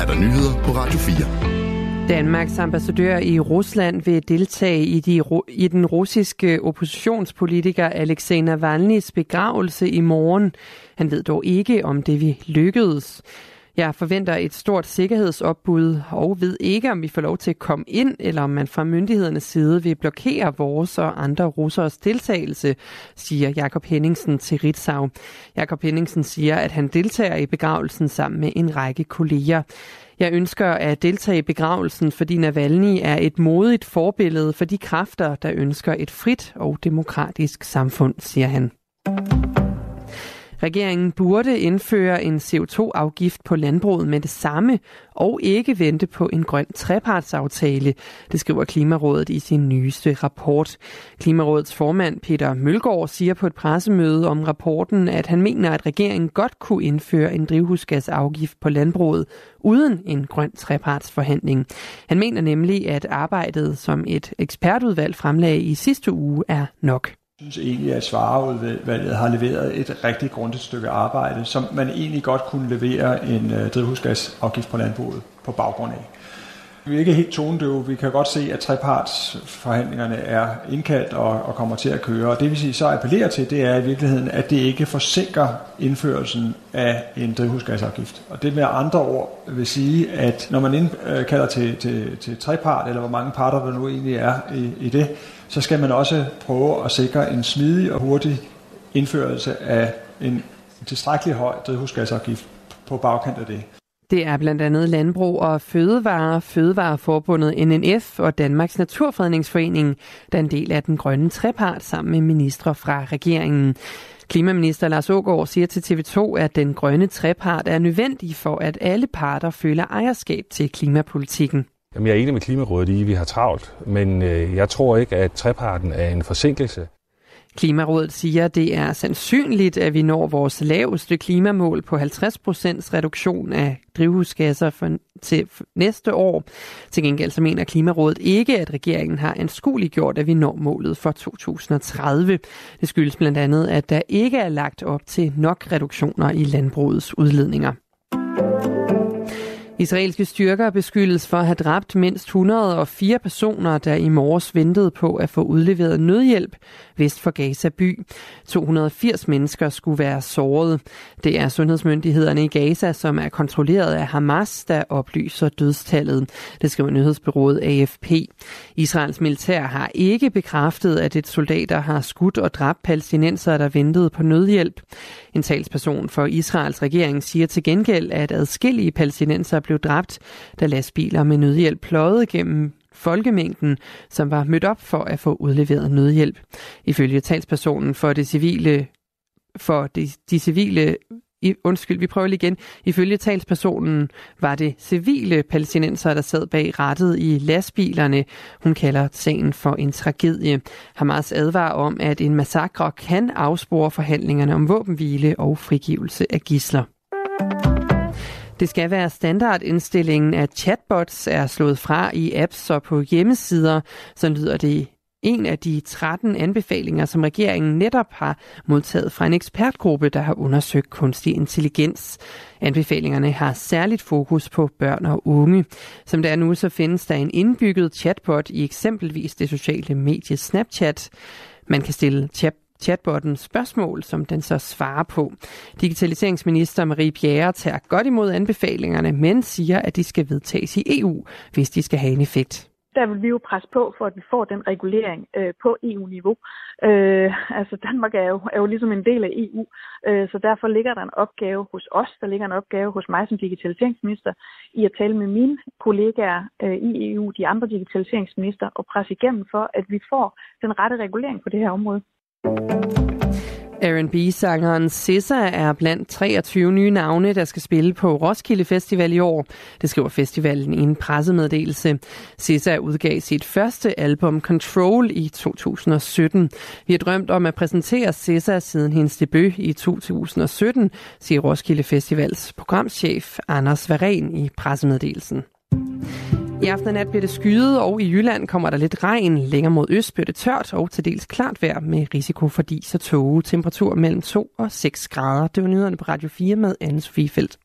er der nyheder på Radio 4. Danmarks ambassadør i Rusland vil deltage i, de, i den russiske oppositionspolitiker Alexej Navalny's begravelse i morgen. Han ved dog ikke, om det vil lykkedes. Jeg forventer et stort sikkerhedsopbud og ved ikke, om vi får lov til at komme ind, eller om man fra myndighedernes side vil blokere vores og andre russers deltagelse, siger Jakob Henningsen til Ritzau. Jakob Henningsen siger, at han deltager i begravelsen sammen med en række kolleger. Jeg ønsker at deltage i begravelsen, fordi Navalny er et modigt forbillede for de kræfter, der ønsker et frit og demokratisk samfund, siger han. Regeringen burde indføre en CO2-afgift på landbruget med det samme, og ikke vente på en grøn trepartsaftale, det skriver Klimarådet i sin nyeste rapport. Klimarådets formand Peter Mølgaard siger på et pressemøde om rapporten, at han mener, at regeringen godt kunne indføre en drivhusgasafgift på landbruget uden en grøn trepartsforhandling. Han mener nemlig, at arbejdet, som et ekspertudvalg fremlagde i sidste uge, er nok synes egentlig, at Svareudvalget har leveret et rigtig grundigt stykke arbejde, som man egentlig godt kunne levere en øh, drivhusgasafgift på landbruget på baggrund af. Vi er ikke helt tonedøve. Vi kan godt se, at trepartsforhandlingerne er indkaldt og, og kommer til at køre. Og det vi sige, så appellerer til, det er i virkeligheden, at det ikke forsinker indførelsen af en drivhusgasafgift. Og det med andre ord vil sige, at når man indkalder øh, til, til, til trepart, eller hvor mange parter der nu egentlig er i, i det, så skal man også prøve at sikre en smidig og hurtig indførelse af en tilstrækkelig høj drivhusgasafgift på bagkant af det. Det er blandt andet Landbrug og Fødevare, Fødevareforbundet NNF og Danmarks Naturfredningsforening, der er en del af den grønne trepart sammen med ministre fra regeringen. Klimaminister Lars Ågaard siger til TV2, at den grønne trepart er nødvendig for, at alle parter føler ejerskab til klimapolitikken. Jamen, jeg er enig med Klimarådet i, at vi har travlt, men øh, jeg tror ikke, at treparten er en forsinkelse. Klimarådet siger, at det er sandsynligt, at vi når vores laveste klimamål på 50% reduktion af drivhusgasser for, til næste år. Til gengæld så mener Klimarådet ikke, at regeringen har anskueligt gjort, at vi når målet for 2030. Det skyldes blandt andet, at der ikke er lagt op til nok reduktioner i landbrugets udledninger. Israelske styrker beskyldes for at have dræbt mindst 104 personer, der i morges ventede på at få udleveret nødhjælp vest for Gaza by. 280 mennesker skulle være såret. Det er sundhedsmyndighederne i Gaza, som er kontrolleret af Hamas, der oplyser dødstallet. Det skriver nyhedsbyrået AFP. Israels militær har ikke bekræftet, at et soldater har skudt og dræbt palæstinenser, der ventede på nødhjælp. En talsperson for Israels regering siger til gengæld, at adskillige palæstinenser blev dræbt, da lastbiler med nødhjælp pløjede gennem folkemængden, som var mødt op for at få udleveret nødhjælp. Ifølge talspersonen for det civile for de, de civile i, undskyld, vi prøver lige igen. Ifølge talspersonen var det civile palæstinenser, der sad bag rettet i lastbilerne. Hun kalder sagen for en tragedie. Hamas advarer om, at en massakre kan afspore forhandlingerne om våbenhvile og frigivelse af gisler. Det skal være standardindstillingen, at chatbots er slået fra i apps og på hjemmesider. Så lyder det en af de 13 anbefalinger, som regeringen netop har modtaget fra en ekspertgruppe, der har undersøgt kunstig intelligens. Anbefalingerne har særligt fokus på børn og unge. Som det er nu, så findes der en indbygget chatbot i eksempelvis det sociale medie Snapchat. Man kan stille chat chatbotten spørgsmål, som den så svarer på. Digitaliseringsminister Marie Bjerre tager godt imod anbefalingerne, men siger, at de skal vedtages i EU, hvis de skal have en effekt der vil vi jo presse på for, at vi får den regulering øh, på EU-niveau. Øh, altså Danmark er jo, er jo ligesom en del af EU, øh, så derfor ligger der en opgave hos os, der ligger en opgave hos mig som digitaliseringsminister, i at tale med mine kollegaer øh, i EU, de andre digitaliseringsminister, og presse igennem for, at vi får den rette regulering på det her område. R&B-sangeren SZA er blandt 23 nye navne, der skal spille på Roskilde Festival i år. Det skriver festivalen i en pressemeddelelse. SZA udgav sit første album Control i 2017. Vi har drømt om at præsentere SZA siden hendes debut i 2017, siger Roskilde Festivals programchef Anders Varen i pressemeddelelsen. I aften og nat bliver det skyet, og i Jylland kommer der lidt regn. Længere mod øst bliver det tørt og til dels klart vejr med risiko for dis og tåge. Temperatur mellem 2 og 6 grader. Det var nyhederne på Radio 4 med Anne-Sophie Felt.